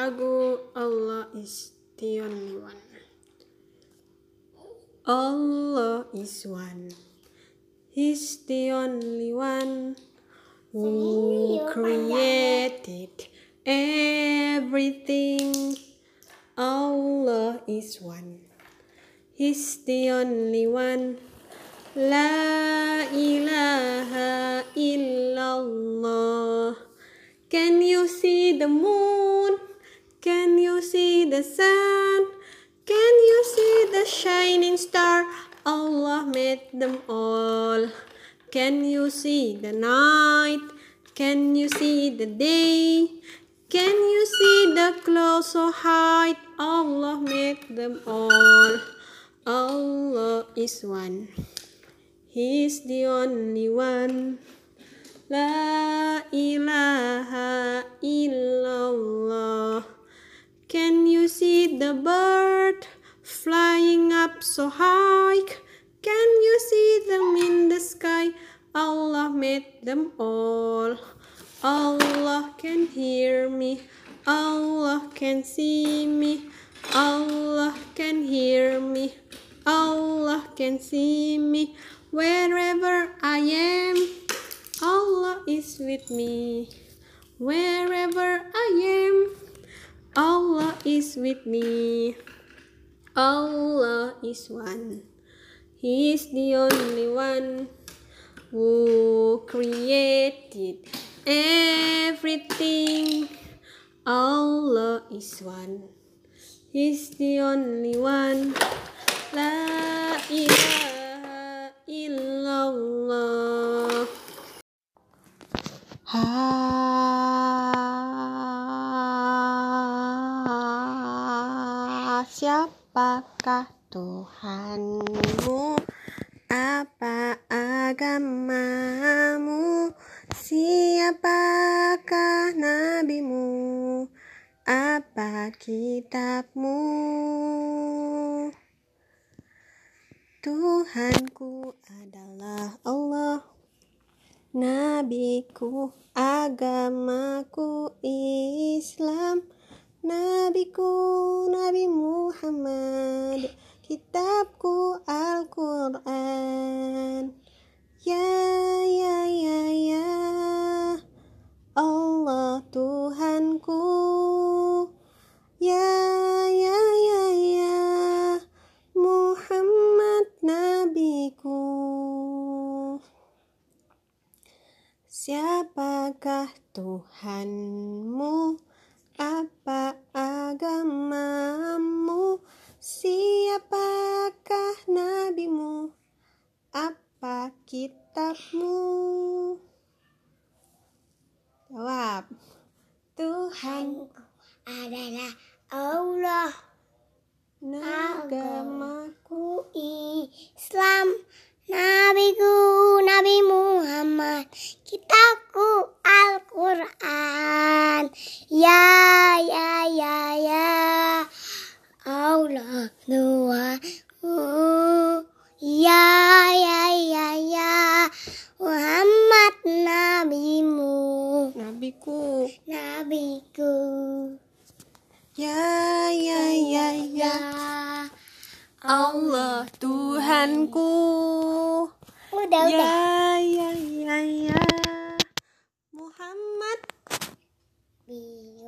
Allah is the only one. Allah is one. He's the only one who created everything. Allah is one. He's the only one. La ilaha the sun? Can you see the shining star? Allah made them all. Can you see the night? Can you see the day? Can you see the clouds so high? Allah made them all. Allah is one. He's the only one. Flying up so high? Can you see them in the sky? Allah made them all. Allah can hear me. Allah can see me. Allah can hear me. Allah can see me. Wherever I am, Allah is with me. Wherever I am, Allah is with me. Allah is one. He is the only one who created everything. Allah is one. He's the only one. La ilaha illallah. Ha, siapakah Tuhanmu? Apa agamamu? Siapakah nabimu? Apa kitabmu? Tuhanku adalah Allah. Nabiku, agamaku Siapakah Tuhanmu? Apa agamamu? Siapakah nabimu? Apa kitabmu? Jawab. Tuhan adalah Allah agamaku Islam Nabiku Nabi Muhammad Kitabku Al-Quran Ya ya ya ya Allah Tuhanku Ya ya ya ya Muhammad Nabimu nabiku. Nabiku Ya ya ya ya. Allah Tuhanku. Udah udah Ya ya ya ya. Muhammad Bi-